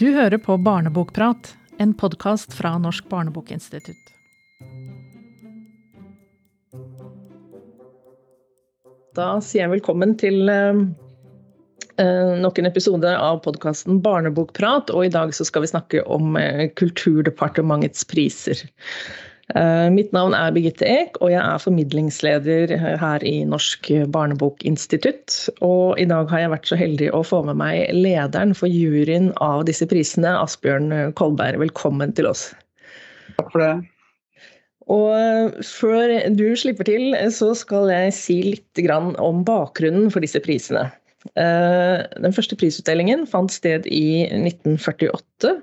Du hører på Barnebokprat, en podkast fra Norsk barnebokinstitutt. Da sier jeg velkommen til uh, nok en episode av podkasten Barnebokprat. Og i dag så skal vi snakke om uh, Kulturdepartementets priser. Eh, mitt navn er Birgitte Eek, og jeg er formidlingsleder her i Norsk barnebokinstitutt. Og i dag har jeg vært så heldig å få med meg lederen for juryen av disse prisene, Asbjørn Kolberg. Velkommen til oss. Takk for det. Og før du slipper til, så skal jeg si litt om bakgrunnen for disse prisene. Eh, den første prisutdelingen fant sted i 1948.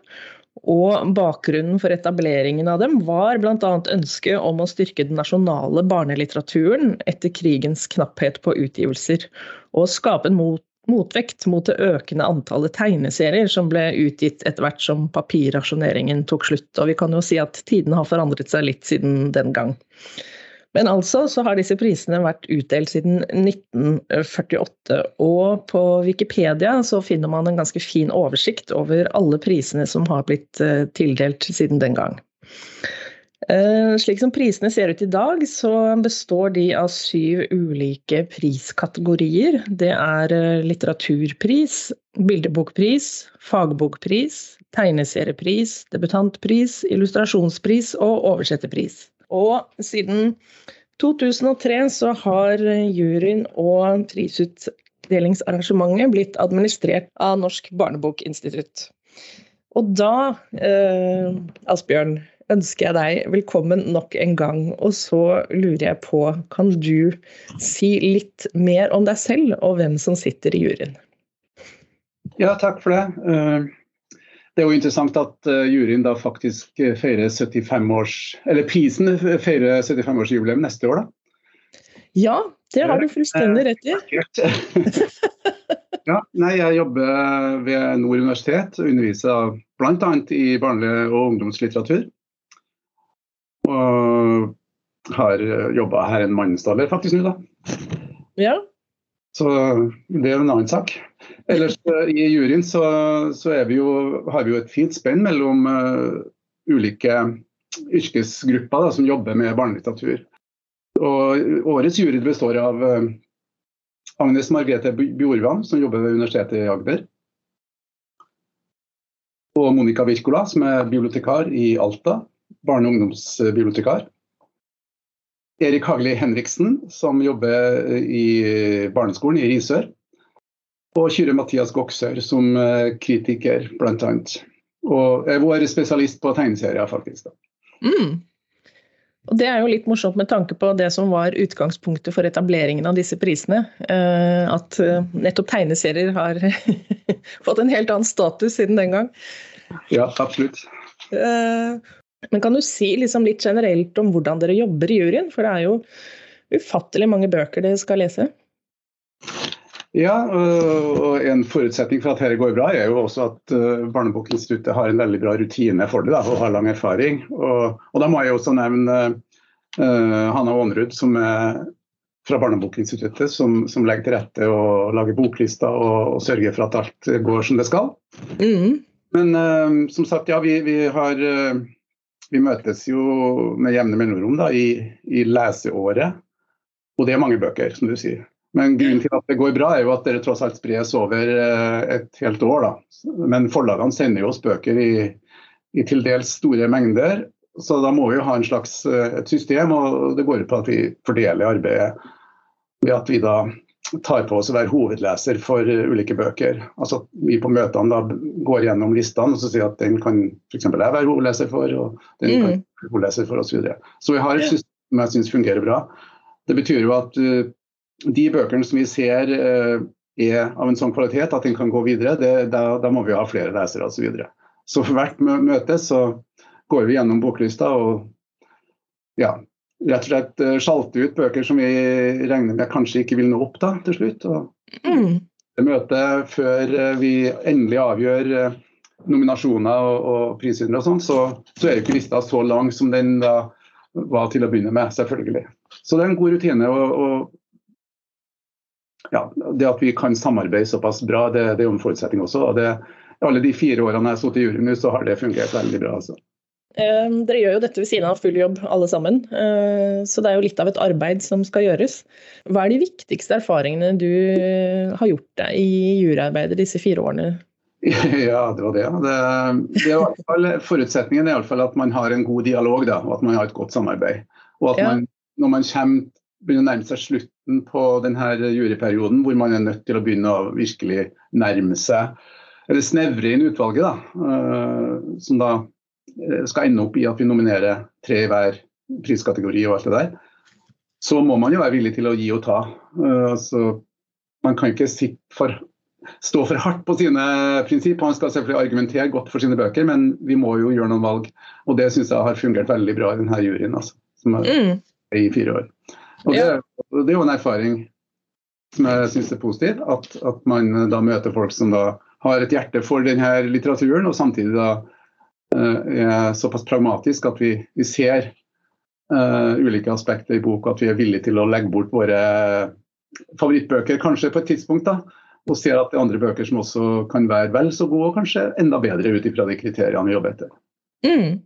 Og bakgrunnen for etableringen av dem var bl.a. ønsket om å styrke den nasjonale barnelitteraturen etter krigens knapphet på utgivelser, og skape en mot motvekt mot det økende antallet tegneserier som ble utgitt etter hvert som papirrasjoneringen tok slutt. Og vi kan jo si at tidene har forandret seg litt siden den gang. Men altså så har disse prisene vært utdelt siden 1948. Og på Wikipedia så finner man en ganske fin oversikt over alle prisene som har blitt eh, tildelt siden den gang. Eh, slik som prisene ser ut i dag, så består de av syv ulike priskategorier. Det er eh, litteraturpris, bildebokpris, fagbokpris, tegneseriepris, debutantpris, illustrasjonspris og oversetterpris. Og siden 2003 så har juryen og prisutdelingsarrangementet blitt administrert av Norsk barnebokinstitutt. Og da, eh, Asbjørn, ønsker jeg deg velkommen nok en gang. Og så lurer jeg på, kan du si litt mer om deg selv og hvem som sitter i juryen? Ja, takk for det. Det er jo interessant at uh, juryen da faktisk eh, feirer 75 års Eller prisen feirer 75-årsjubileum neste år, da. Ja, det har du fullstendig rett i. ja, nei, jeg jobber ved Nord universitet og underviser bl.a. i barne- og ungdomslitteratur. Og har eh, jobba her en mannsdaler faktisk nå, da. Ja. Så det er en annen sak. Ellers eh, i juryen så, så vi jo, har vi jo et fint spenn mellom uh, ulike yrkesgrupper da, som jobber med barnelitteratur. Og årets jury består av uh, Agnes Margrethe Bjorvann, som jobber ved Universitetet i Agder. Og Monica Wirkola, som er bibliotekar i Alta. Barne- og ungdomsbibliotekar. Erik Hagli Henriksen, som jobber i barneskolen i Risør og Kyrre Mathias Goksør som eh, kritiker, bl.a. Og er vår spesialist på tegneserier, faktisk. Mm. Og Det er jo litt morsomt med tanke på det som var utgangspunktet for etableringen av disse prisene. Eh, at eh, nettopp tegneserier har fått en helt annen status siden den gang. Ja, absolutt. Men kan du si liksom litt generelt om hvordan dere jobber i juryen? For det er jo ufattelig mange bøker dere skal lese. Ja, og en forutsetning for at dette går bra, er jo også at eh, Barnebokinstituttet har en veldig bra rutine for det da, og har lang erfaring. Og, og da må jeg også nevne uh, Hanna Aanrud, som er fra Barnebokinstituttet, som, som, legger til rette og lager boklister og, og, sørger for at alt går som det skal. Mm. Men uh, som sagt, ja, vi, vi har uh, Vi møtes jo med jevne mellomrom da, i, i leseåret. Og det er mange bøker, som du sier. Men grunnen til at det går bra, er jo at dere tross alt spres over eh, et helt år. da. Men forlagene sender jo oss bøker i, i, til dels store mengder. Så da må vi jo ha en slags eh, et system, og det går ut på at vi fordeler arbeidet ved at vi da tar på oss å være hovedleser for eh, ulike bøker. Altså Vi på møtene da går gjennom listene og så sier at den kan f.eks. jeg være hovedleser for, og den mm. kan være hovedleser for osv. Så, videre. så vi har et system som jeg syns fungerer bra. Det betyr jo at de bøkene som vi ser eh, er av en sånn kvalitet at den kan gå videre, det, da, da, må vi ha flere lesere osv. Så, videre. så for hvert møte så går vi gjennom boklista og ja, rett og slett uh, sjalte ut bøker som vi regner med kanskje ikke vil nå opp da, til slutt. Og mm. det møtet før uh, vi endelig avgjør nominasjoner og, og prisvinnere og sånn, så, så er jo ikke lista så lang som den da var til å begynne med, selvfølgelig. Så det er en god rutine. og, og ja, det at vi kan samarbeide såpass bra, det, det er jo en forutsetning også. og det, alle de fire årene jeg har sittet i juryen så har det fungert veldig bra. altså. Eh, dere gjør jo dette ved siden av full jobb alle sammen, eh, så det er jo litt av et arbeid som skal gjøres. Hva er de viktigste erfaringene du har gjort deg i juryarbeidet disse fire årene? Ja, det var det. det, det er fall, forutsetningen er i alle fall at man har en god dialog da, og at man har et godt samarbeid. Og at man, når man kommer, begynner å nærme seg slutten på denne juryperioden, hvor man er nødt til å begynne å virkelig nærme seg, eller snevre inn utvalget, da, uh, som da Eh, skal ende opp i at vi nominerer tre i hver priskategori og alt det der, så må man jo være villig til å gi og ta. Uh, altså, man kan ikke for, stå for hardt på sine prinsipper. Man skal selvfølgelig argumentere godt for sine bøker, men vi må jo gjøre noen valg. Og det syns jeg har fungert veldig bra i denne juryen, altså, som er mm. i fire år. Og det, det, er jo en erfaring som jeg syns er positiv, at, at, man da møter folk som da har et hjerte for denne litteraturen, og samtidig da uh, er såpass pragmatisk at vi, vi ser uh, ulike aspekter i bok, at vi er villige til å legge bort våre favorittbøker kanskje på et tidspunkt. da, Og ser at det er andre bøker som også kan være vel så gode, og kanskje enda bedre ut ifra de kriteriene vi jobber etter. Mm.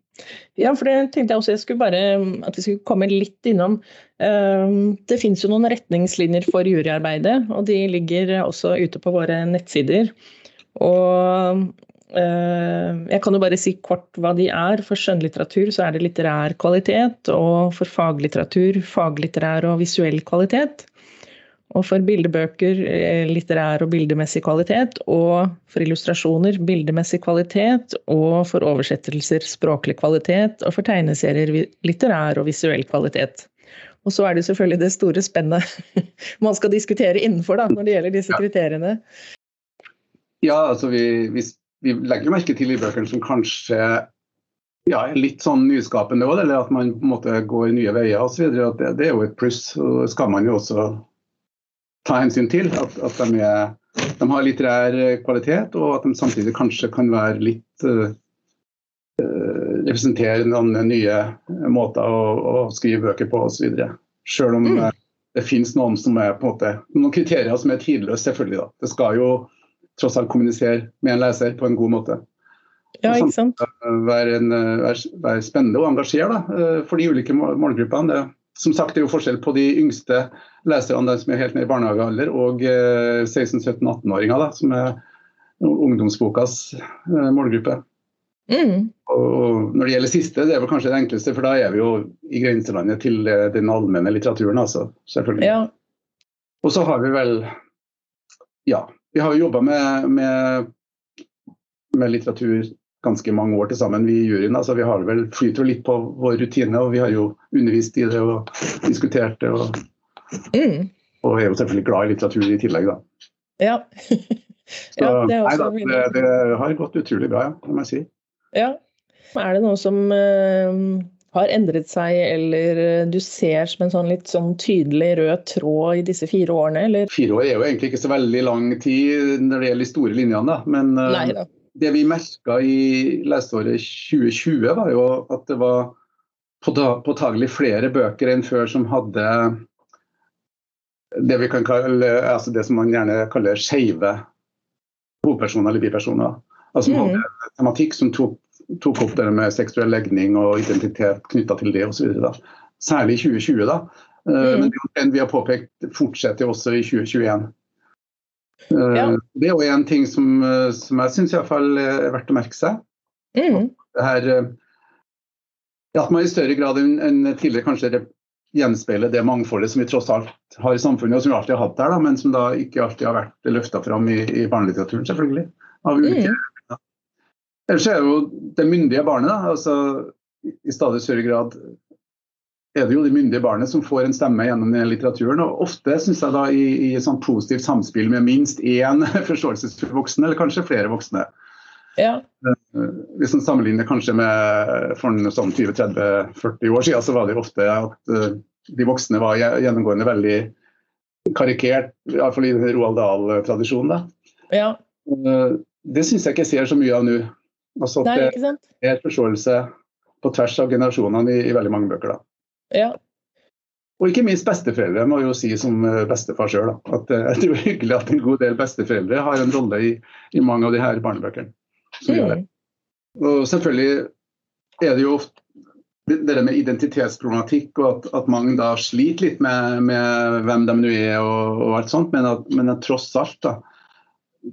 Ja, for det tenkte jeg også jeg skulle bare at vi skulle komme litt innom. Uh, det finnes jo noen retningslinjer for juryarbeidet, og de ligger også ute på våre nettsider. Og Eh, jeg kan jo bare si kort hva de er. For skjønnlitteratur så er det litterær kvalitet, og for faglitteratur faglitterær og visuell kvalitet. Og for bildebøker eh, litterær og bildemessig kvalitet, og for illustrasjoner bildemessig kvalitet, og for oversettelser språklig kvalitet, og for tegneserier litterær og visuell kvalitet. Og så er det selvfølgelig det store spennet man skal diskutere innenfor da, når det gjelder disse kriteriene. Ja, altså vi, vi vi legger merke til i bøkene som kanskje ja, litt sånn nyskapende òg, eller at man på en måte går nye veier osv. Det, det er jo et pluss. og skal man jo også ta hensyn til. At, at de, er, de, har litterær kvalitet, og at de samtidig kanskje kan være litt uh, representere noen nye måter å, å skrive bøker på osv. Selv om mm. det finnes noen som er på en måte, noen kriterier som er tidløse, selvfølgelig. da. Det skal jo tross alt kommunisere med en leser på en god måte. Ja, ikke sant? Være, en, være, være spennende og engasjere da, eh, for de ulike målgruppene. Det, som sagt, det er jo forskjell på de yngste leserne, de som er helt ned i barnehagealder, og 16-17-18-åringer, eh, som er ungdomsbokas eh, målgruppe. Mm. Og når det gjelder siste, det er vel kanskje det enkleste, for da er vi jo i grenselandet til den allmenne litteraturen, altså. Selvfølgelig. Ja. Og så har vi vel ja, vi har jo jobba med, med, med, litteratur ganske mange år til sammen, vi i juryen. Altså, vi har vel flyter litt på vår rutine, og vi har jo undervist i det og diskutert det. Og, mm. og er jo selvfølgelig glad i litteratur i tillegg, da. Ja. Så, ja det, nei, da, det, det, har gått utrolig bra, ja, må jeg si. Ja. Er det noe som uh, har endret seg, eller eh, du ser som en sånn litt sånn tydelig rød tråd i disse fire årene? Eller? Fire år er jo egentlig ikke så veldig lang tid når det gjelder de store linjene, da. Men uh, Nei, da. Det vi merka i leseåret 2020, var jo at det var påtagelig flere bøker enn før som hadde det vi kan kalle, altså det som man gjerne kaller skeive hovedpersoner eller bipersoner. Altså mm. hadde tematikk som tok tok opp det med seksuell legning og identitet knytta til det osv. Særlig i 2020, da. Mm. Men det vi har påpekt, fortsetter også i 2021. Eh, ja. Det er jo en ting som, eh, som jeg syns er verdt å merke seg. Mm. Det her, at man i større grad enn tidligere kanskje gjenspeiler det mangfoldet som vi tross alt har i samfunnet, og som vi alltid har hatt der, da, men som da ikke alltid har vært løfta fram i, i barnelitteraturen, selvfølgelig. Av ulike mm. Ellers er det jo det myndige barnet. Da. Altså, I stadig større grad er det jo det myndige barnet som får en stemme gjennom den litteraturen. og Ofte synes jeg da i, i sånn positivt samspill med minst én forståelsesfull voksen, eller kanskje flere voksne. Ja. Eh, hvis man sammenligner kanskje med for sånn 20-30-40 år siden, så var det jo ofte at uh, de voksne var gjennomgående veldig karikert, iallfall i Roald Dahl-tradisjonen. Ja. Uh, det syns jeg ikke jeg ser så mye av nå. Altså det er forståelse på tvers av generasjonene i, i veldig mange bøker. da. Ja. Og ikke minst besteforeldre, må jo si som eh, bestefar sjøl. At eh, det er hyggelig at en god del besteforeldre har en rolle i, i mange av de her barnebøkene. Mm. Og selvfølgelig er det jo ofte det med identitetsproblematikk og at, at mange da sliter litt med, med hvem de nå er og, og, alt sånt, men at, men at tross alt da,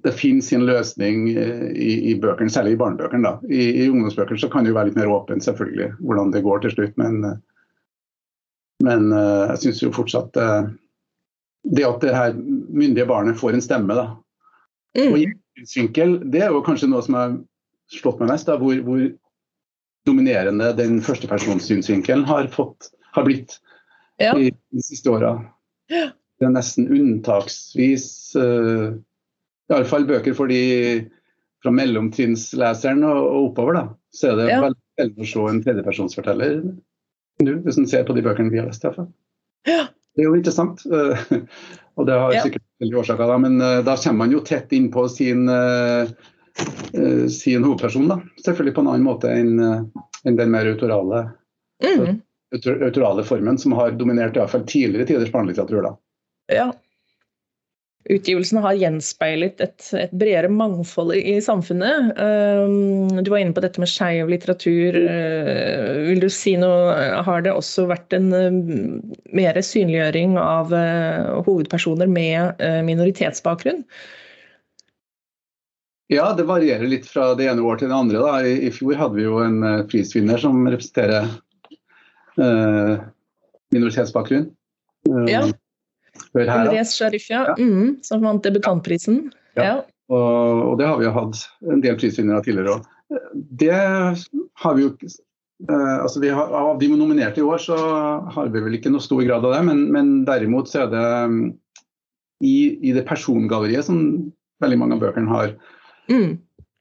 det finnes sin løsning i, i bøkene, særlig i barnebøkene. I, I, ungdomsbøkene så kan det jo være litt mer åpent selvfølgelig, hvordan det går til slutt, men, men jeg syns jo fortsatt det at det her myndige barnet får en stemme, da. Mm. Og innsynsvinkel, det er jo kanskje noe som har slått meg mest, da, hvor, hvor dominerende den førstepersonssynsvinkelen har, fått, har blitt ja. i de siste åra. Det er nesten unntaksvis uh, Iallfall bøker for de fra mellomtrinnsleseren og, og, oppover, da. Så er det ja. veldig å se en tredjepersonsforteller nå, hvis en ser på de bøkene vi har lest. Ja. Det er jo interessant. Uh, og det har sikkert forskjellige årsaker, da, men uh, da kommer man jo tett inn på sin uh, sin hovedperson. da. Selvfølgelig på en annen måte enn uh, en den mer autorale, mm. autorale formen som har dominert i hvert fall tidligere tiders barnelitteratur. da. Ja. Utgivelsen har gjenspeilet et, et, bredere mangfold i, i samfunnet. Um, du var inne på dette med skeiv litteratur. Uh, vil du si noe Har det også vært en uh, mer synliggjøring av uh, hovedpersoner med minoritetsbakgrunn? Ja, det varierer litt fra det ene året til det andre. Da. I, I, fjor hadde vi jo en prisvinner som representerer minoritetsbakgrunn. Uh, her. Andres Sharif, ja. Mm, som vant debutantprisen. Ja. ja. Og, og, det har vi jo hatt en del prisvinnere tidligere òg. Det har vi jo altså vi har, Av de nominerte i år så har vi vel ikke noe stor grad av det, men, men derimot så er det um, i, i det persongalleriet som veldig mange av bøkene har Mm.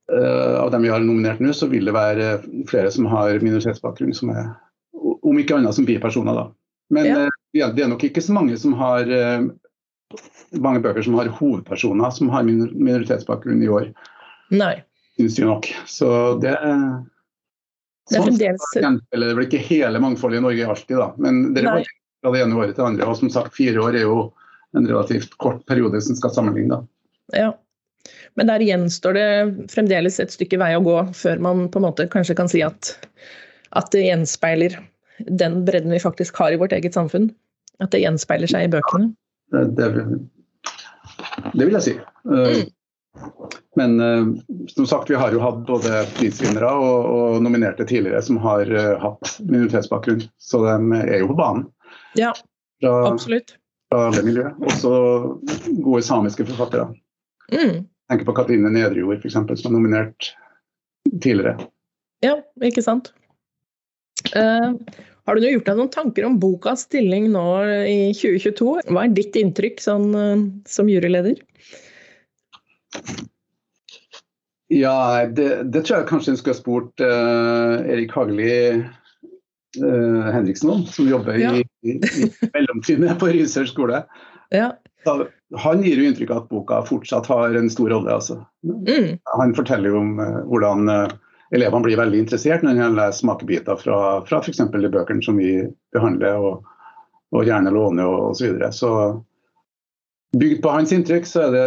Uh, av dem vi har nominert nå, så vil det være flere som har minoritetsbakgrunn, som er, om ikke annet som bipersoner. da. Men ja. Uh, det er nok ikke så mange som har uh, mange bøker som har hovedpersoner som har minoritetsbakgrunn i år. Nei. Syns vi nok. Så det er det er fremdeles Det vel ikke hele mangfoldet i Norge alltid, da. Men det er fra det ene året til det andre. Og som sagt, fire år er jo en relativt kort periode som skal sammenligne. da. Ja. Men der gjenstår det fremdeles et stykke vei å gå før man på en måte kanskje kan si at, at det gjenspeiler den bredden vi faktisk har i vårt eget samfunn. At det gjenspeiler seg i bøkene. Det, det, det vil jeg si. Eh, mm. Men eh, som sagt, vi har jo hatt både prisvinnere og, og, nominerte tidligere som har uh, hatt minoritetsbakgrunn, så de er jo på banen. Ja, fra, absolutt. Fra alle miljøer. Også gode samiske forfattere. Mm tenker på Katrine Nedrejord f.eks., som er nominert tidligere. Ja, ikke sant. Uh, har du gjort deg noen tanker om bokas stilling nå i 2022? Hva er ditt inntrykk sånn, uh, som juryleder? Ja, det, det, tror jeg kanskje en skulle ha spurt uh, Erik Hagli Henriksen om, som jobber ja. i, i, mellomtrinnet på Risør skole. Ja han gir jo inntrykk av at boka fortsatt har en stor rolle. Altså. Mm. Han forteller jo om uh, hvordan uh, elevene blir veldig interessert når de leser smakebiter fra, fra f.eks. de bøkene som vi behandler og, og gjerne låner osv. Så, videre. så bygd på hans inntrykk så det,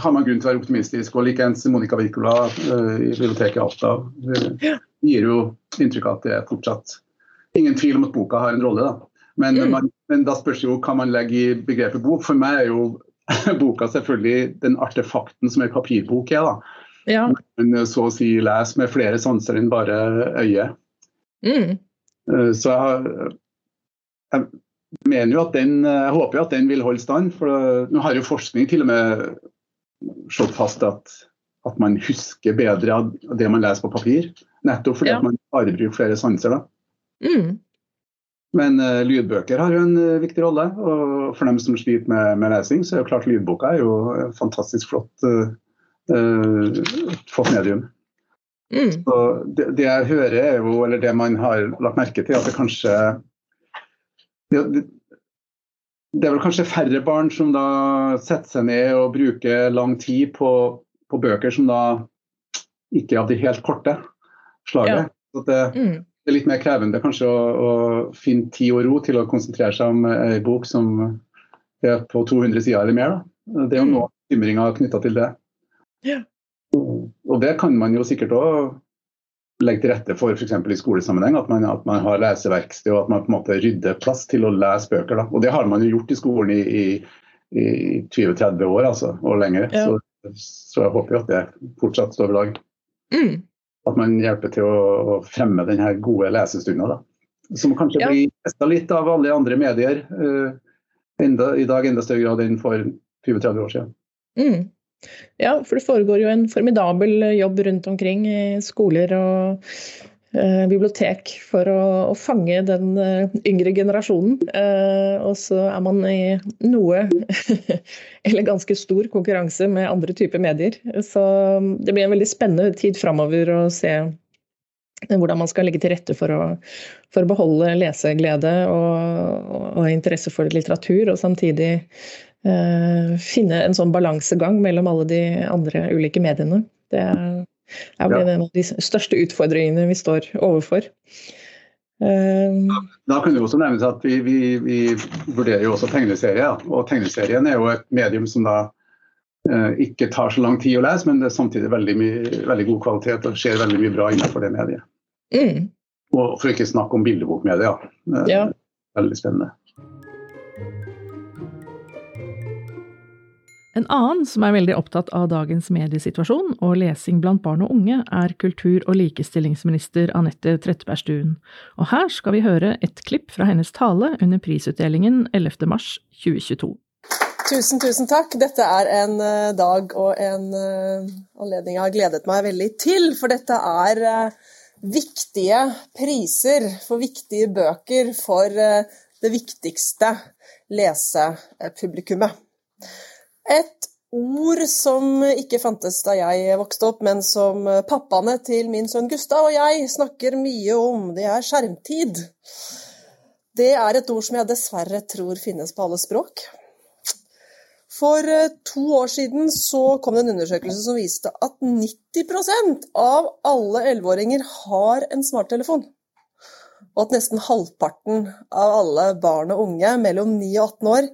har man grunn til å være optimistisk. Og likeens Monica Wirkola uh, i biblioteket i Alta uh, gir jo inntrykk av at det er fortsatt ingen tvil om at boka har en rolle. da. Men, mm. man, men da spørs jo hva man legger i begrepet bok. For meg er jo boka selvfølgelig den artefakten som en papirbok er. da. Ja. Men så å si les med flere sanser enn bare øyet. Mm. Eh, så jeg, jeg, mener jo at den, jeg håper jo at den vil holde stand. For nå har jo forskning til og med slått fast at, at man husker bedre av det man leser på papir. Nettopp fordi ja. at man bare bruker flere sanser. da. Mm. Men uh, lydbøker har jo en uh, viktig rolle. Og for dem som sliter med, med, lesing, så er jo klart lydboka er jo fantastisk flott, uh, flott medium. Mm. Så det, det, jeg hører, er jo, eller det man har lagt merke til, at det kanskje det, det, er vel kanskje færre barn som da setter seg ned og bruker lang tid på, på bøker som da ikke er av de helt korte slaget. Ja. Det, mm det er litt mer krevende kanskje å, å, finne tid og ro til å konsentrere seg om ei bok som er på 200 sider eller mer. Da. Det er jo mm. noen bekymringer knytta til det. Ja. Og det kan man jo sikkert òg legge til rette for f.eks. i skolesammenheng. At man, at man, har leseverksted og at man på en måte rydder plass til å lese bøker. Da. Og det har man jo gjort i skolen i, i, i 20-30 år altså, og lenger. Ja. Så, så, jeg håper jo at det fortsatt står ved lag. Mm. At man hjelper til å, å fremme denne gode lesestunda. Som kanskje ja. blir testa litt av alle andre medier uh, enda, i dag enda større grad enn for 20-30 år siden. Mm. Ja, for det foregår jo en formidabel jobb rundt omkring i skoler og eh, bibliotek for å, å, fange den eh, yngre generasjonen. Eh, og så er man i noe, eller ganske stor, konkurranse med andre typer medier. Så det blir en veldig spennende tid framover å se hvordan man skal legge til rette for å, for å beholde leseglede og, og, interesse for litteratur, og samtidig Eh, finne en sånn balansegang mellom alle de andre ulike mediene. Det er, er ja. en av de største utfordringene vi står overfor. Uh, da kunne det også nevnes at vi, vi, vi vurderer jo også tegneserier. Og tegneserien er jo et medium som da eh, ikke tar så lang tid å lese, men det er samtidig veldig, mye, veldig god kvalitet og skjer veldig mye bra innenfor det mediet. Mm. Og for ikke snakke om bildebokmedier. Uh, ja. Veldig spennende. En annen som er veldig opptatt av dagens mediesituasjon og lesing blant barn og unge, er kultur- og likestillingsminister Anette Trettebergstuen, og her skal vi høre et klipp fra hennes tale under prisutdelingen 11. mars 2022. Tusen, tusen takk. Dette er en uh, dag og en uh, anledning jeg har gledet meg veldig til, for dette er uh, viktige priser for viktige bøker for det viktigste lesepublikummet. Et ord som ikke fantes da jeg vokste opp, men som pappaene til min sønn Gustav og jeg snakker mye om, det er skjermtid. Det er et ord som jeg dessverre tror finnes på alle språk. For eh, to år siden så kom det en undersøkelse som viste at 90% av alle 11-åringer har en smarttelefon. Og at nesten halvparten av alle barn og unge mellom 9 og 18 år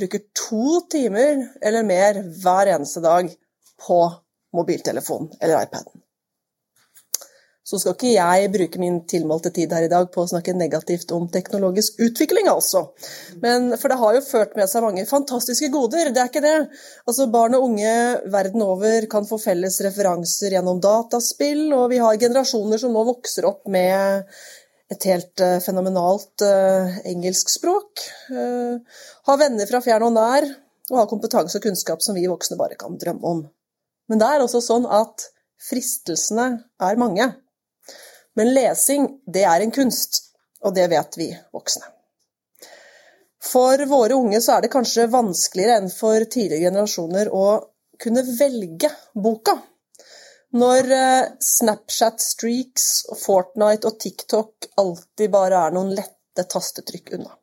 bruker to timer eller mer hver eneste dag på mobiltelefonen eller iPaden. Så skal ikke jeg bruke min tilmålte tid her i dag på å snakke negativt om teknologisk utvikling, altså. Men, for det har jo ført med seg mange fantastiske goder, det er ikke det. Altså, Barn og unge verden over kan få felles referanser gjennom dataspill, og vi har generasjoner som nå vokser opp med et helt uh, fenomenalt uh, engelskspråk. Uh, ha venner fra fjern og nær, og ha kompetanse og kunnskap som vi voksne bare kan drømme om. Men det er også sånn at fristelsene er mange. Men lesing, det er en kunst, og det vet vi voksne. For våre unge så er det kanskje vanskeligere enn for tidligere generasjoner å kunne velge boka. Når eh, Snapchat-streaks, Fortnite og TikTok alltid bare er noen lette tastetrykk unna.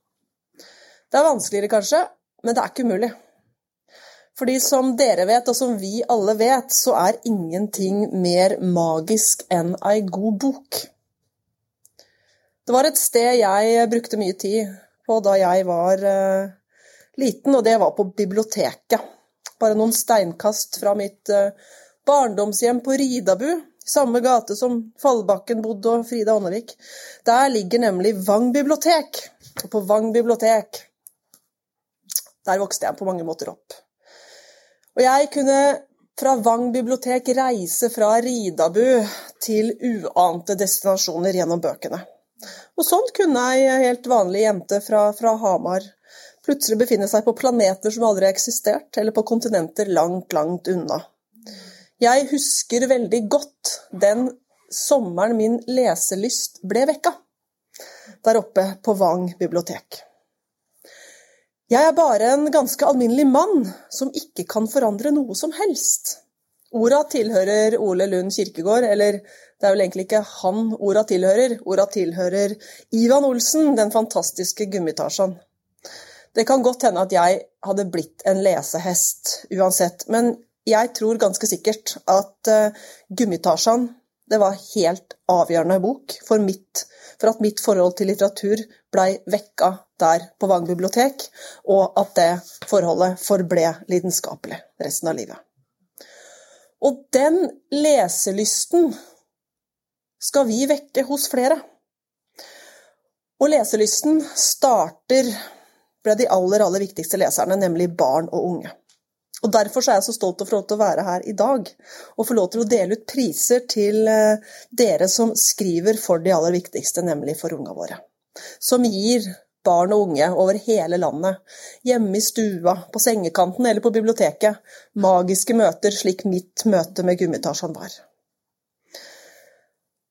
Det er vanskeligere, kanskje, men det er ikke umulig. Fordi som dere vet, og som vi alle vet, så er ingenting mer magisk enn ei god bok. Det var et sted jeg brukte mye tid på da jeg var uh, liten, og det var på biblioteket. Bare noen steinkast fra mitt uh, barndomshjem på Ridabu, samme gate som Fallbakken bodde og Frida Ånnevik. Der ligger nemlig Vang bibliotek. Og på Vang bibliotek der vokste jeg på mange måter opp. Og jeg kunne fra Vang bibliotek reise fra Ridabu til uante destinasjoner gjennom bøkene. Og sånn kunne ei helt vanlig jente fra, fra Hamar plutselig befinne seg på planeter som aldri har eksistert, eller på kontinenter langt, langt unna. Jeg husker veldig godt den sommeren min leselyst ble vekka, der oppe på Vang bibliotek. Jeg er bare en ganske alminnelig mann som ikke kan forandre noe som helst. Orda tilhører Ole Lund Kirkegård, eller det er vel egentlig ikke han orda tilhører, orda tilhører Ivan Olsen, den fantastiske gummitasjen. Det kan godt hende at jeg hadde blitt en lesehest uansett, men jeg tror ganske sikkert at uh, Gummitasjan det var helt avgjørende bok for, mitt, for at mitt forhold til litteratur blei vekka der på Vang bibliotek, og at det forholdet forble lidenskapelig resten av livet. Og den leselysten skal vi vekke hos flere. Og leselysten starter med de aller, aller viktigste leserne, nemlig barn og unge. Og Derfor er jeg så stolt og lov til å være her i dag og få lov til å dele ut priser til eh, dere som skriver for de aller viktigste, nemlig for unga våre. Som gir barn og unge over hele landet, hjemme i stua, på sengekanten eller på biblioteket, magiske møter slik mitt møte med Gummitasjan var.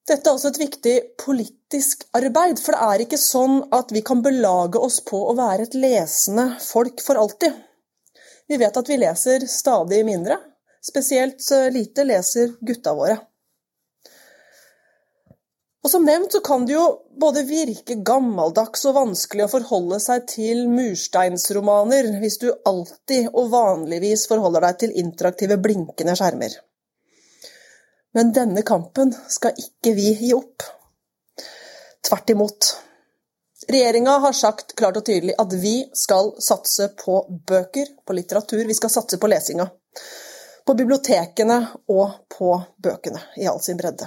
Dette er også et viktig politisk arbeid, for det er ikke sånn at vi kan belage oss på å være et lesende folk for alltid. Vi vet at vi leser stadig mindre. Spesielt lite leser gutta våre. Og Som nevnt så kan det jo både virke gammeldags og vanskelig å forholde seg til mursteinsromaner hvis du alltid og vanligvis forholder deg til interaktive, blinkende skjermer. Men denne kampen skal ikke vi gi opp. Tvert imot. Regjeringa har sagt klart og tydelig at vi skal satse på bøker, på litteratur. Vi skal satse på lesinga. På bibliotekene og på bøkene i all sin bredde.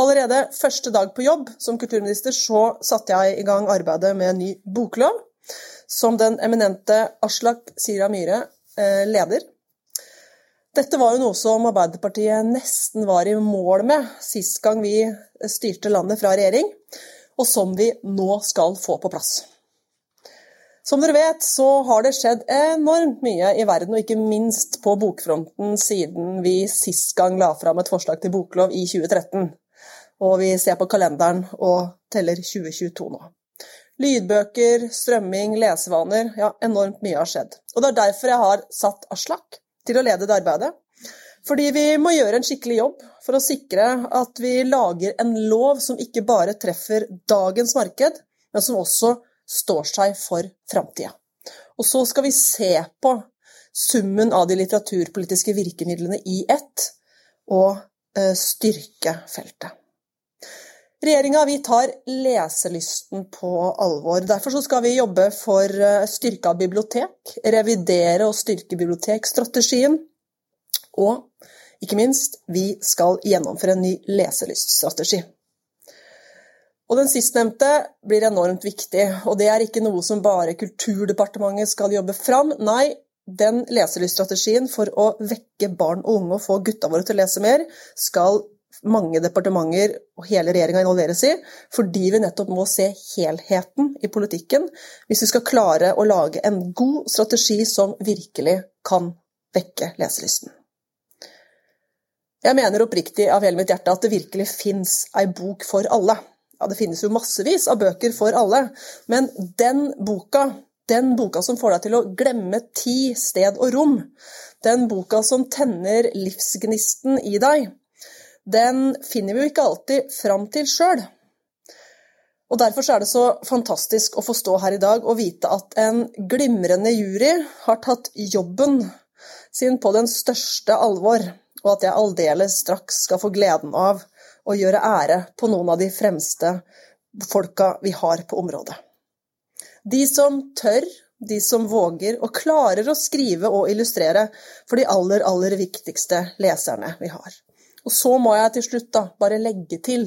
Allerede første dag på jobb som kulturminister så satte jeg i gang arbeidet med en ny boklov, som den eminente Aslak Sira Myhre eh, leder. Dette var jo noe som Arbeiderpartiet nesten var i mål med sist gang vi styrte landet fra regjering, og som vi nå skal få på plass. Som dere vet, så har det skjedd enormt mye i verden, og ikke minst på bokfronten siden vi sist gang la fram et forslag til boklov i 2013. Og vi ser på kalenderen og teller 2022 nå. Lydbøker, strømming, lesevaner Ja, enormt mye har skjedd. Og det er derfor jeg har satt Aslak til å lede det arbeidet. Fordi vi må gjøre en skikkelig jobb for å sikre at vi lager en lov som ikke bare treffer dagens marked, men som også står seg for framtida. Og så skal vi se på summen av de litteraturpolitiske virkemidlene i ett, og eh, styrke feltet. Regjeringa tar leselysten på alvor. Derfor skal vi jobbe for eh, styrka bibliotek, revidere og styrke bibliotekstrategien. Og ikke minst, vi skal gjennomføre en ny leselyststrategi. Og Den sistnevnte blir enormt viktig, og det er ikke noe som bare Kulturdepartementet skal jobbe fram. Nei, den leselyststrategien for å vekke barn og unge og få gutta våre til å lese mer, skal mange departementer og hele regjeringa involveres i, fordi vi nettopp må se helheten i politikken hvis vi skal klare å lage en god strategi som virkelig kan vekke leselysten. Jeg mener oppriktig av hele mitt hjerte at det virkelig fins ei bok for alle. Ja, det finnes jo massevis av bøker for alle, men den boka den boka som får deg til å glemme tid, sted og rom, den boka som tenner livsgnisten i deg, den finner vi jo ikke alltid fram til sjøl. Og Derfor er det så fantastisk å få stå her i dag og vite at en glimrende jury har tatt jobben sin på den største alvor, og at jeg aldeles straks skal få gleden av å gjøre ære på noen av de fremste folka vi har på området. De som tør, de som våger og klarer å skrive og illustrere for de aller, aller viktigste leserne vi har. Og så må jeg til slutt da bare legge til,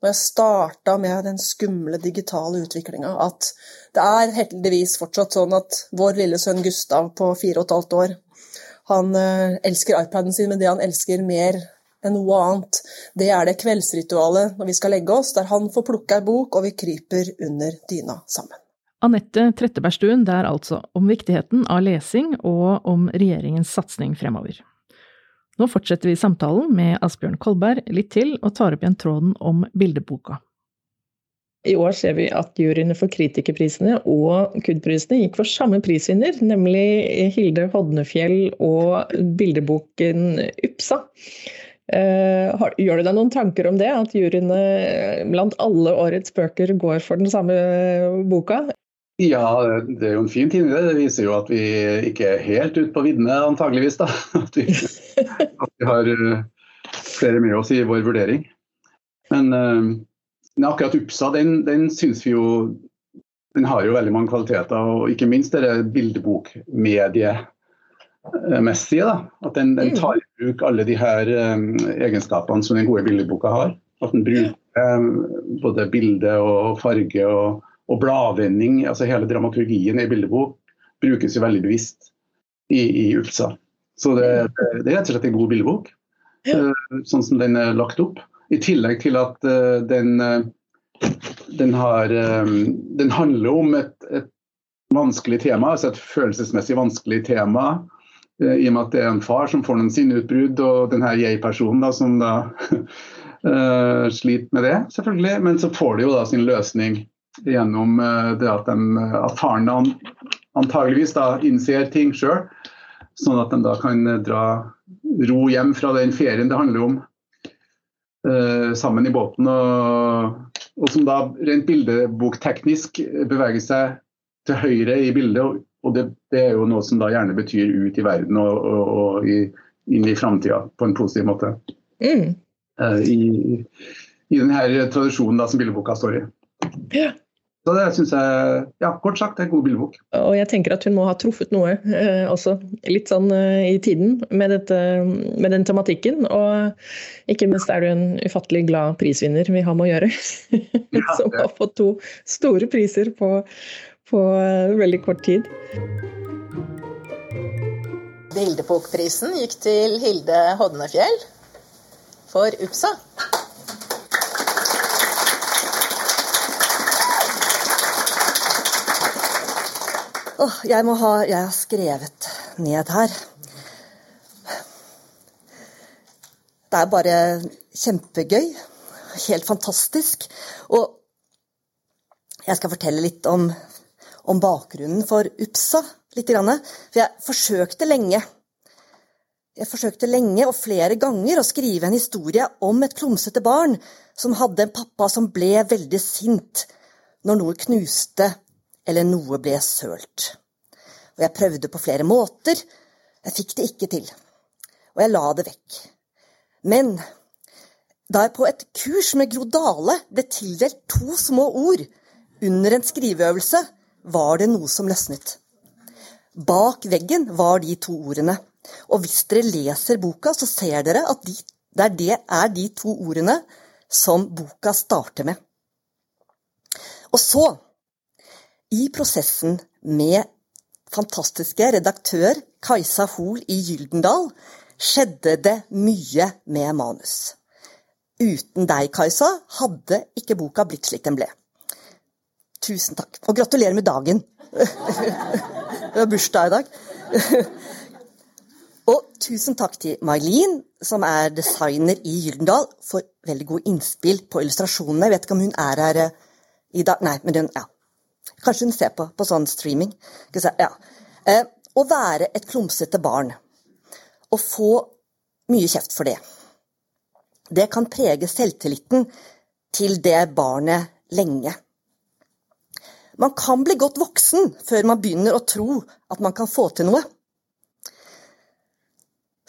når jeg starta med den skumle digitale utviklinga, at det er heldigvis fortsatt sånn at vår lille sønn Gustav på fire og et halvt år, han eh, elsker iPaden sin, men det han elsker mer enn noe annet, det er det kveldsritualet når vi skal legge oss, der han får plukke ei bok og vi kryper under dyna sammen. Anette Trettebergstuen der altså, om viktigheten av lesing og om regjeringens satsing fremover. Nå fortsetter vi samtalen med Asbjørn Kolberg litt til, og tar opp igjen tråden om bildeboka. I år ser vi at juryene for kritikerprisene og KUD-prisene gikk for samme prisvinner, nemlig Hilde Hodnefjell og bildeboken Upsa. Eh, gjør du deg noen tanker om det, at juryene blant alle årets bøker går for den samme boka? Ja, det er jo en fin ting. Det viser jo at vi ikke er helt ute på viddene, antageligvis. da. At vi, at vi, har eh, flere med oss i vår vurdering. Men, uh, akkurat Upsa, den, den syns vi jo Den har jo veldig mange kvaliteter. Og ikke minst det bildebokmediemessige. da, At den, den, tar i bruk alle de her um, egenskapene som den gode bildeboka har. At den bruker um, både bilde og farge og, og bladvending. altså Hele dramaturgien i bildebok brukes jo veldig bevisst i, i UPSA. Så det, det, er rett og slett en god bildebok, uh, sånn som den er lagt opp. I tillegg til at uh, den, uh, den, har, um, den handler om et, et vanskelig tema, altså et følelsesmessig vanskelig tema. Eh, I og med at det er en far som får noen sinneutbrudd, og denne jeg-personen som da sliter med det, selvfølgelig. Men så får de jo da sin løsning gjennom det at, de, at faren an, antageligvis da innser ting sjøl. Sånn at de da kan dra ro hjem fra den ferien det handler om, sammen i båten. Og, og som da rent bildebokteknisk beveger seg til høyre i bildet. Og det, det, er jo noe som da gjerne betyr ut i verden og, og, og i, inn i framtida på en positiv måte. Mm. Uh, I, I denne tradisjonen da, som bildeboka står i. Ja. Så det syns jeg, ja, kort sagt, det er en god bildebok. Og jeg tenker at hun må ha truffet noe eh, også, litt sånn eh, i tiden, med, dette, med, den tematikken. Og ikke minst er du en ufattelig glad prisvinner vi har med å gjøre. Ja, som har fått to store priser på, på eh, veldig kort tid. Bildebokprisen gikk til Hilde Hodnefjell for UPSA. Oh, jeg må ha Jeg har skrevet ned her. Det er bare kjempegøy. Helt fantastisk. Og jeg skal fortelle litt om om bakgrunnen for UPSA litt. grann. For jeg forsøkte lenge jeg forsøkte lenge og flere ganger å skrive en historie om et klumsete barn som hadde en pappa som ble veldig sint når noe knuste eller noe ble sølt. Og jeg prøvde på flere måter. Jeg fikk det ikke til. Og jeg la det vekk. Men da jeg på et kurs med Gro Dale ble tildelt to små ord under en skriveøvelse, var det noe som løsnet. Bak veggen var de to ordene. Og hvis dere leser boka, så ser dere at de, det er de to ordene som boka starter med. Og så, i prosessen med fantastiske redaktør Kajsa Hoel i Gyldendal, skjedde det mye med manus. Uten deg, Kajsa, hadde ikke boka blitt slik den ble. Tusen takk. Og gratulerer med dagen. Det var bursdag i dag. Og tusen takk til Mailin, som er designer i Gyldendal, for veldig gode innspill på illustrasjonene. Jeg vet ikke om hun er her eh, i dag Nei, men hun, ja. Kanskje hun ser på på sånn streaming. Ja. Eh, å være et klumsete barn og få mye kjeft for det, det kan prege selvtilliten til det barnet lenge. Man kan bli godt voksen før man begynner å tro at man kan få til noe.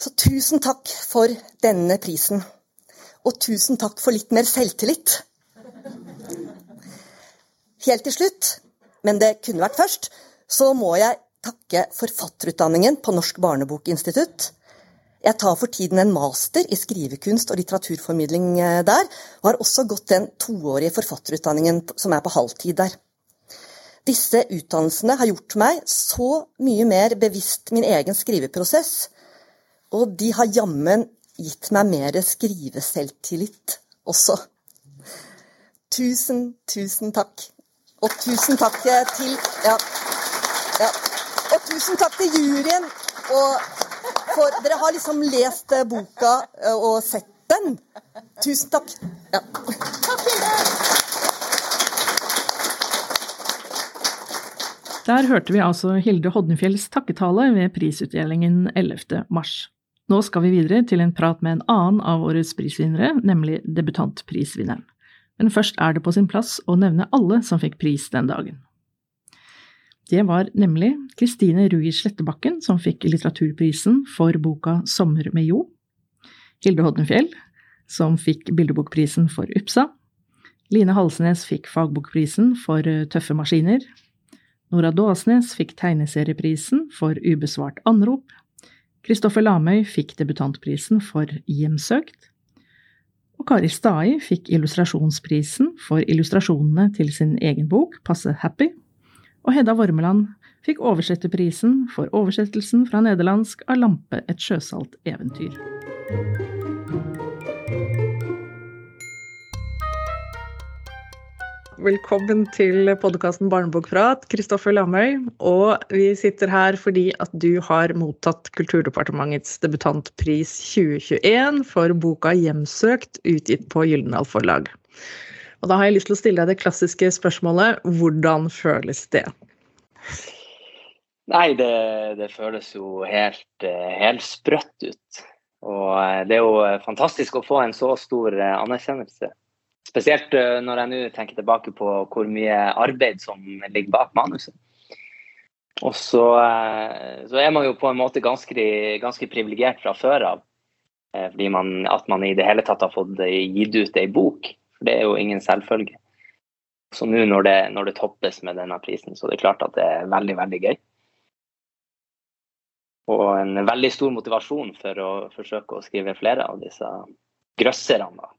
Så tusen takk for denne prisen. Og tusen takk for litt mer selvtillit. Helt til slutt, men det kunne vært først, så må jeg takke forfatterutdanningen på Norsk barnebokinstitutt. Jeg tar for tiden en master i skrivekunst og litteraturformidling eh, der, og har også gått den toårige forfatterutdanningen som er på halvtid der. Disse utdannelsene har gjort meg så mye mer bevisst min egen skriveprosess, og de har jammen gitt meg mer skriveselvtillit også. Tusen, tusen takk. Og tusen takk til ja, ja. Og tusen takk til juryen. Og for dere har liksom lest boka og sett den. Tusen takk. Ja. Takk, Hilde. Der hørte vi altså Hilde Hodnefjells takketale ved prisutdelingen 11. mars. Nå skal vi videre til en prat med en annen av årets prisvinnere, nemlig debutantprisvinneren. Men først er det på sin plass å nevne alle som fikk pris den dagen. Det var nemlig Kristine Rui Slettebakken som fikk litteraturprisen for boka Sommer med Jo, Hilde Hodnefjell som fikk bildebokprisen for UPSA, Line Halsnes fikk fagbokprisen for Tøffe maskiner, Nora Dåsnes fikk tegneserieprisen for Ubesvart anrop. Kristoffer Lamøy fikk debutantprisen for Hjemsøkt. Og Kari Stai fikk illustrasjonsprisen for illustrasjonene til sin egen bok Passe happy. Og Hedda Vormeland fikk oversetterprisen for oversettelsen fra nederlandsk av Lampe et sjøsalt eventyr. Velkommen til podkasten Barnebokprat, Kristoffer Lamøy. Og vi sitter her fordi at du har mottatt Kulturdepartementets debutantpris 2021 for boka 'Hjemsøkt', utgitt på Gyldendal Forlag. Og da har jeg lyst til å stille deg det klassiske spørsmålet hvordan føles det? Nei, det, det føles jo helt, eh, helt sprøtt ut. Og eh, det er jo fantastisk å få en så stor eh, anerkjennelse. Spesielt eh, når jeg nå tenker tilbake på hvor mye arbeid som ligger bak manuset. Og så, eh, så, er man jo på en måte ganske, ganske privilegert fra før av. Eh, fordi man, at man i det hele tatt har fått gitt ut ei bok. For det er jo ingen selvfølge. Så nå når det, når det toppes med denne prisen, så det er klart at det er veldig, veldig gøy. Og en veldig stor motivasjon for å forsøke å skrive flere av disse grøsserne.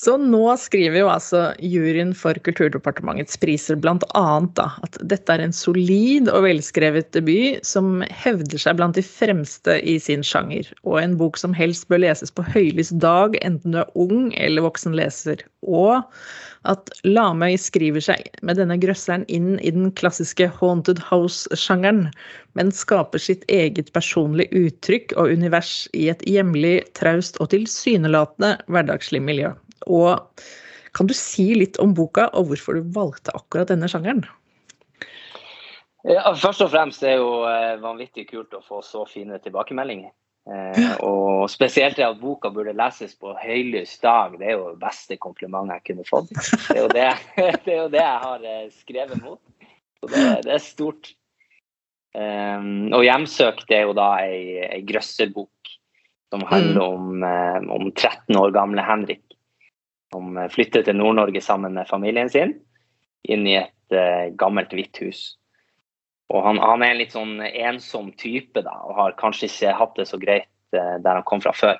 Så nå skriver jo altså juryen for Kulturdepartementets priser bl.a. at dette er en solid og velskrevet debut som hevder seg blant de fremste i sin sjanger, og en bok som helst bør leses på høylys dag, enten du er ung eller voksen leser. Og at Lamøy skriver seg med denne grøsseren inn i den klassiske haunted house-sjangeren, men skaper sitt eget personlige uttrykk og univers i et hjemlig, traust og tilsynelatende hverdagslig miljø. Og kan du si litt om boka, og hvorfor du valgte akkurat denne sjangeren? Ja, først og fremst er det jo eh, vanvittig kult å få så fine tilbakemeldinger. Eh, og spesielt det at boka burde leses på høylys dag, det er jo det beste komplimentet jeg kunne fått. Det er jo det, det, er jo det jeg har eh, skrevet mot. Så det, det er stort. Eh, og 'Hjemsøkt' er jo da ei, ei grøsserbok som handler mm. om, om 13 år gamle Henrik som flytter til Nord-Norge sammen med familien sin, inn i et uh, gammelt, hvitt hus. Og han, han, er en litt sånn ensom type da, og har kanskje ikke hatt det så greit uh, der han kom fra før.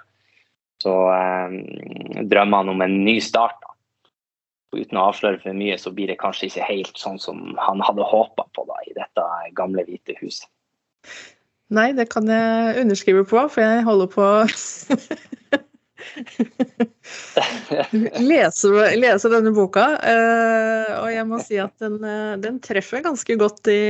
Så uh, drømmer han om en ny start. da. Og uten å avsløre for mye, så blir det kanskje ikke helt sånn som han hadde håpa på da, i dette gamle, hvite huset. Nei, det kan jeg underskrive på, for jeg holder på leser, leser, denne boka, eh, og jeg må si at den, eh, den treffer ganske godt i,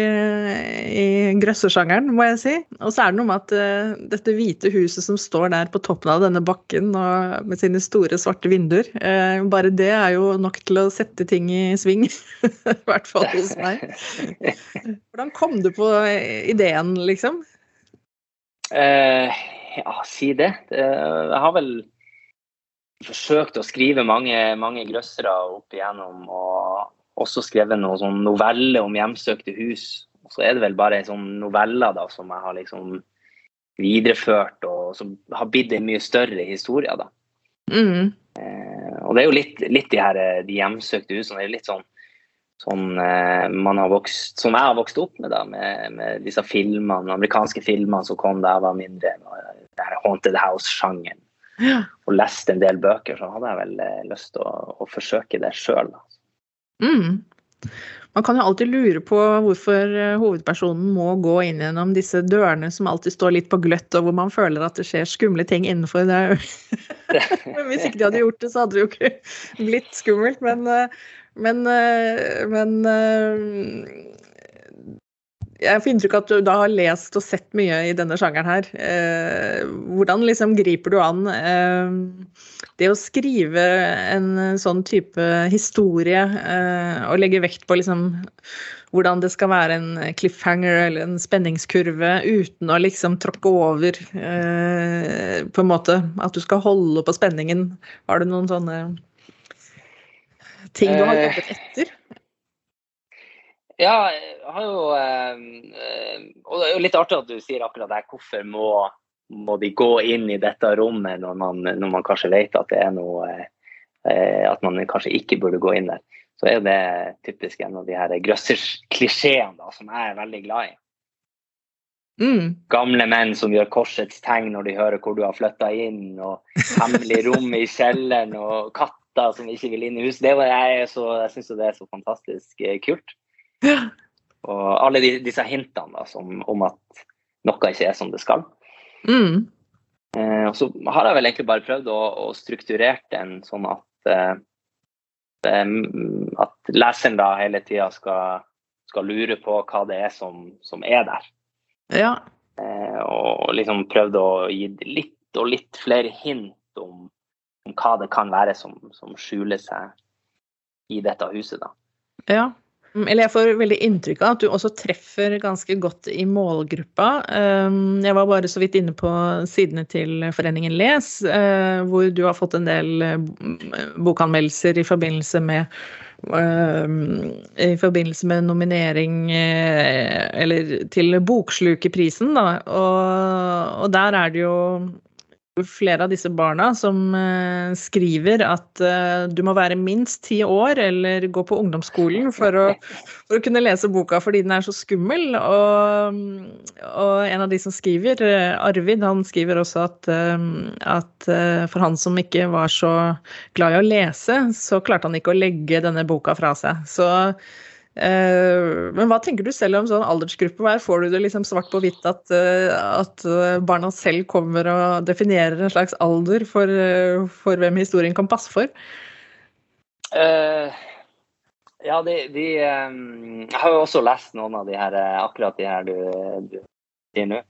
i grøssersjangeren, må jeg si. Og så er det noe med at eh, dette hvite huset som står der på toppen av denne bakken og med sine store, svarte vinduer, bare det er jo nok til å sette ting i sving. I hvert fall hos meg. Hvordan kom du på ideen, liksom? Uh, ja, si det. Jeg har vel forsøkt å skrive mange, mange grøssere opp igjennom. Og også skrevet noen sånn noveller om hjemsøkte hus. Og så er det vel bare sånn noveller da, som jeg har liksom videreført, og som har blitt en mye større historie. da. Mm. Eh, og det er jo litt, litt de her de hjemsøkte husene. det er litt sånn sånn eh, man har vokst, som jeg har vokst opp med, da, med, med disse filmene, amerikanske filmene som kom da jeg var mindre. Haunted House-sjangeren og lest en del bøker, så hadde jeg vel eh, lyst til å, å forsøke det sjøl. Mm. Man kan jo alltid lure på hvorfor eh, hovedpersonen må gå inn gjennom disse dørene som alltid står litt på gløtt, og hvor man føler at det skjer skumle ting innenfor. Det. Hvis ikke de hadde gjort det, så hadde det jo ikke blitt skummelt. Men, eh, men, men jeg får inntrykk av at du da har lest og sett mye i denne sjangeren her. Eh, hvordan liksom griper du an eh, det å skrive en sånn type historie eh, og legge vekt på liksom hvordan det skal være en cliffhanger eller en spenningskurve uten å liksom tråkke over eh, på en måte at du skal holde på spenningen. Har du noen sånne ting du har jobbet eh, etter? Ja, jeg har jo eh, Og det er jo litt artig at du sier akkurat det. Hvorfor må, må de gå inn i dette rommet når man, når man kanskje vet at det er noe eh, At man kanskje ikke burde gå inn der. Så er det typisk en av de her grøsserklisjeene som jeg er veldig glad i. Mm. Gamle menn som gjør korsets tegn når de hører hvor du har flytta inn, og hemmelig rom i kjelleren, og katter som ikke vil inn i huset. Det var jeg, så, jeg syns det er så fantastisk eh, kult. Og alle de, disse hintene da, som, om at noe ikke er som det skal. Mm. Eh, og så har jeg vel egentlig bare prøvd å, å strukturere den sånn at eh, at leseren da hele tida skal, skal, lure på hva det er som, som er der. Ja. Eh, og liksom prøvd å gi litt og litt flere hint om, om hva det kan være som, som, skjuler seg i dette huset. da. Ja. Mm, eller jeg får veldig inntrykk av at du også treffer ganske godt i målgruppa. Um, jeg var bare så vidt inne på sidene til Foreningen Les, uh, hvor du har fått en del uh, bokanmeldelser i forbindelse med um, i forbindelse med nominering uh, eller til Bokslukerprisen, da. Og, og der er det jo flere av disse barna som uh, skriver at uh, du må være minst ti år eller gå på ungdomsskolen for å, for å, kunne lese boka fordi den er så skummel. Og, og en av de som skriver, uh, Arvid, han skriver også at, at for han som ikke var så glad i å lese, så klarte han ikke å legge denne boka fra seg. Så Eh, men hva tenker du selv om sånn aldersgruppe? Her får du det liksom svart på hvitt at, eh, at, eh, barna selv kommer og definerer en slags alder for, for hvem historien kan passe for? Uh, ja, de, de um, Jeg har jo også lest noen av de her, akkurat de her du sier nå.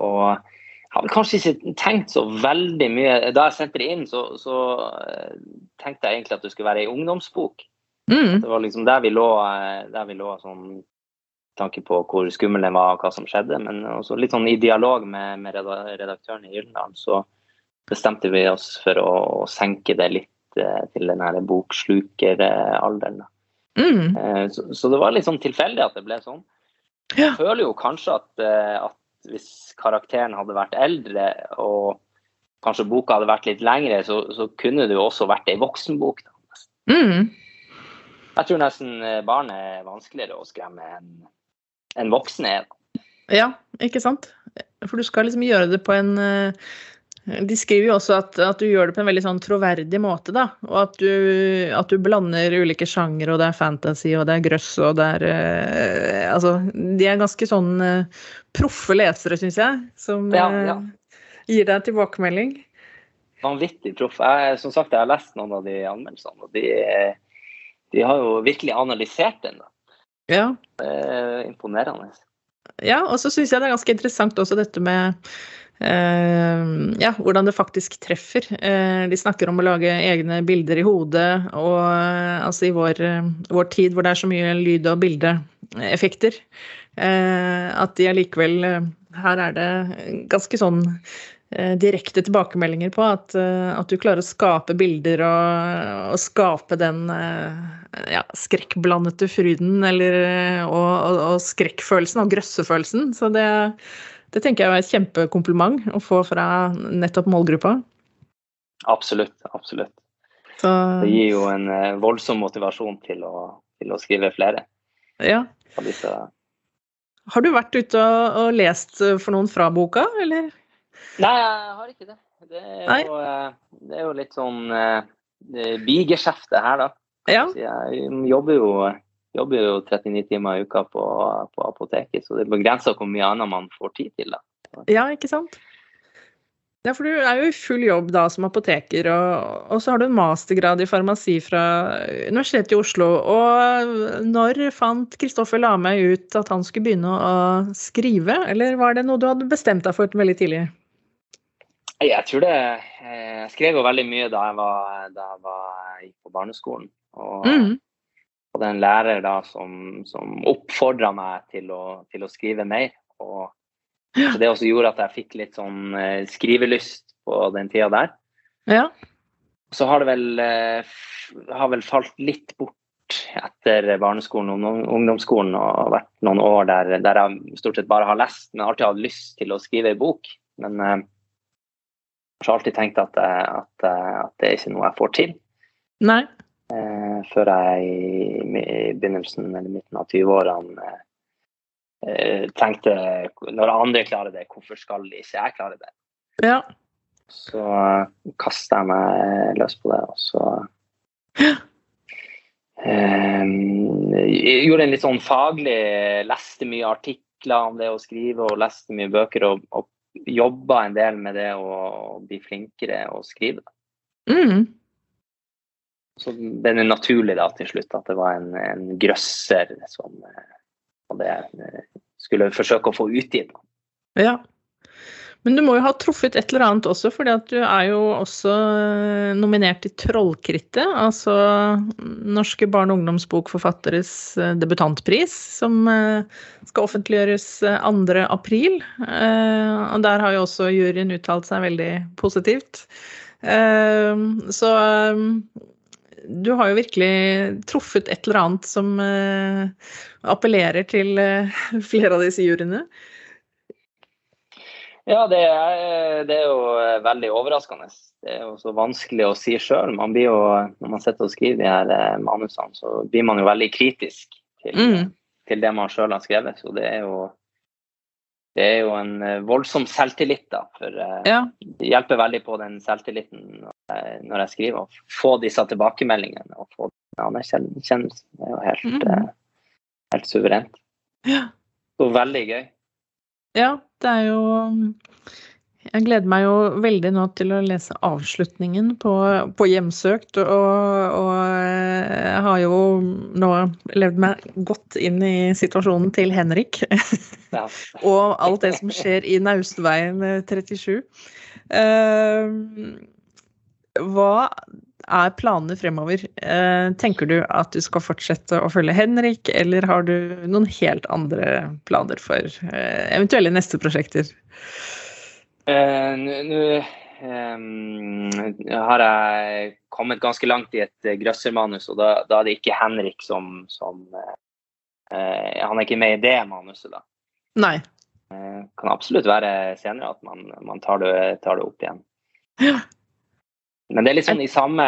Og jeg har kanskje ikke tenkt så veldig mye Da jeg sendte det inn, så, så tenkte jeg egentlig at det skulle være ei ungdomsbok. Mm. Det var liksom der vi lå, eh, der vi lå sånn tanke på hvor skummel den var og hva som skjedde. Men også litt sånn i dialog med, med redaktøren i Gyldendal så bestemte vi oss for å, å senke det litt eh, til den her bokslukeralderen. Mm. Eh, så, så, det var litt sånn tilfeldig at det ble sånn. Jeg føler jo kanskje at, at, hvis karakteren hadde vært eldre og kanskje boka hadde vært litt lengre, så, så kunne det jo også vært ei voksenbok. Da. Mm. Jeg tror nesten eh, barn er vanskeligere å skremme enn en voksne er. Ja, ikke sant. For du skal liksom gjøre det på en eh, De skriver jo også at, at du gjør det på en veldig sånn troverdig måte, da. Og at du, at du blander ulike sjangere, og det er fantasy, og det er grøss, og det er eh, Altså, de er ganske sånn eh, proffe lesere, syns jeg, som ja, ja. Eh, gir deg tilbakemelding. Vanvittig proff. Som sagt, jeg har lest noen av de anmeldelsene, og de er de har jo virkelig analysert den. da. Ja. Det er imponerende. Ja, og så syns jeg det er ganske interessant også dette med Uh, ja, hvordan det faktisk treffer. Uh, de snakker om å lage egne bilder i hodet, og uh, altså i vår, vår, tid hvor det er så mye lyd- og bildeeffekter, eh, at de allikevel eh, Her er det ganske sånn Eh, direkte tilbakemeldinger på at, eh, at, du klarer å skape bilder og, og skape den eh, ja, skrekkblandete fryden eller, og, og, og, skrekkfølelsen og grøssefølelsen. Så det, det tenker jeg er et kjempekompliment å få fra nettopp målgruppa. Absolutt. Absolutt. Så, det gir jo en voldsom motivasjon til å, til å skrive flere. Ja. Har du vært ute og, og lest for noen fra boka, eller? Nei, jeg har ikke det. Det er, jo, eh, det er jo, litt sånn uh, bigeskjefte her, da. Ja. Jeg jobber jo, jobber jo 39 timer i uka på, på apoteket, så det er begrensa hvor mye annet man får tid til. da. Ja, ikke sant. Ja, for du er jo i full jobb da som apoteker, og, og, så har du en mastergrad i farmasi fra Universitetet i Oslo. Og når fant Kristoffer Lame ut at han skulle begynne å skrive, eller var det noe du hadde bestemt deg for veldig tidlig? Jeg tror det eh, Jeg skrev jo veldig mye da jeg var, da jeg var gikk på barneskolen. Og mm. hadde en lærer da som, som oppfordra meg til å, til å, skrive mer. Og ja. det også gjorde at jeg fikk litt sånn eh, skrivelyst på den tida der. Ja. Så har det vel, eh, har vel falt litt bort etter barneskolen og ungdomsskolen og vært noen år der, der jeg stort sett bare har lest, men alltid hatt lyst til å skrive en bok. Men jeg har alltid tenkt at, at, at, det er ikke noe jeg får til. Eh, før jeg i, begynnelsen eller midten av 20-årene eh, eh, tenkte når andre klarer det, hvorfor skal ikke jeg klare det? Ja. Så uh, kasta jeg meg løs på det, og så um, Gjorde en litt sånn faglig Leste mye artikler om det å skrive og leste mye bøker. og, og jobba en del med det å bli flinkere å skrive. Mm. Så det er naturlig da til slutt at det var en, en grøsser som hadde, skulle forsøke å få utgitt. Ja. Men du må jo ha truffet et eller annet også, at du er jo også eh, nominert til Trollkrittet, altså Norske barne- og ungdomsbokforfatteres eh, debutantpris, som eh, skal offentliggjøres 2. april. Og der har jo også juryen uttalt seg veldig positivt. Så du har jo virkelig truffet et eller annet som appellerer til flere av disse juryene. Ja, det er, det er, jo eh, veldig overraskende. Det er jo så vanskelig å si sjøl. Når man sitter og skriver de her eh, manusene, så blir man jo veldig kritisk til, mm. til det man sjøl har skrevet. Så det er jo det er jo en eh, voldsom selvtillit, da. For ja. det hjelper veldig på den selvtilliten når jeg skriver. Å få disse tilbakemeldingene og få anerkjennelsen. Er jo helt, mm. helt suverent. Ja. Og veldig gøy. Ja, det er jo Jeg gleder meg jo veldig nå til å lese avslutningen på, på Hjemsøkt. Og, og, jeg har jo nå levd meg godt inn i situasjonen til Henrik. Ja. og alt det som skjer i Naustveien 37. Uh, hva er planene fremover? Uh, tenker du at du skal fortsette å følge Henrik, eller har du noen helt andre planer for uh, eventuelle neste prosjekter? Uh, Nå um, har jeg kommet ganske langt i et grøssermanus, og da, da, er det ikke Henrik som, som uh, Han er ikke med i det manuset, da. Nei. Det kan absolutt være senere at man, man tar, det, tar, det, opp igjen. Ja. Men det er litt sånn i samme,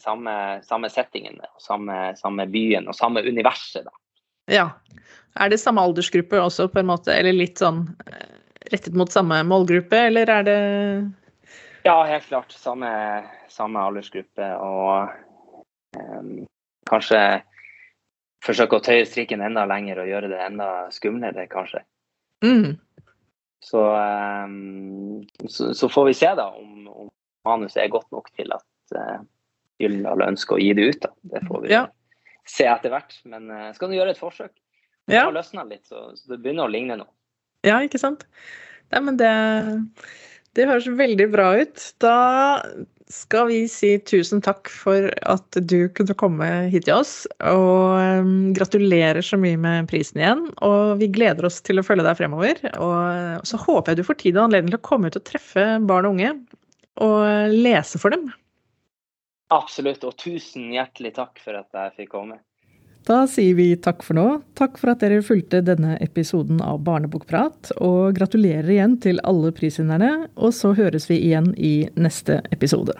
samme, samme settingen, samme, samme, byen og samme universet, da. Ja. Er det samme aldersgruppe også, på en måte, eller litt sånn eh, rettet mot samme målgruppe, eller er det Ja, helt klart. Samme, samme aldersgruppe. Og um, kanskje forsøke å tøye strikken enda lenger og gjøre det enda skumlere, kanskje. Mm. Så, um, så, så, får vi se da om, om manuset er godt nok til at uh, Gyldendal ønsker å gi det ut. Da. Det får vi ja. se etter hvert. Men uh, skal du gjøre et forsøk? Det ja. har løsna litt, så, så, det begynner å ligne noe. Ja, ikke sant. Nei, men det, det høres veldig bra ut. Da skal vi si tusen takk for at du kunne komme hit til oss. Og um, gratulerer så mye med prisen igjen. Og vi gleder oss til å følge deg fremover. Og så håper jeg du får tid og anledning til å komme ut og treffe barn og unge og lese for dem. Absolutt, og tusen hjertelig takk for at jeg fikk komme. Da sier vi takk for nå. Takk for at dere fulgte denne episoden av Barnebokprat, og gratulerer igjen til alle prisvinnerne. Og så høres vi igjen i neste episode.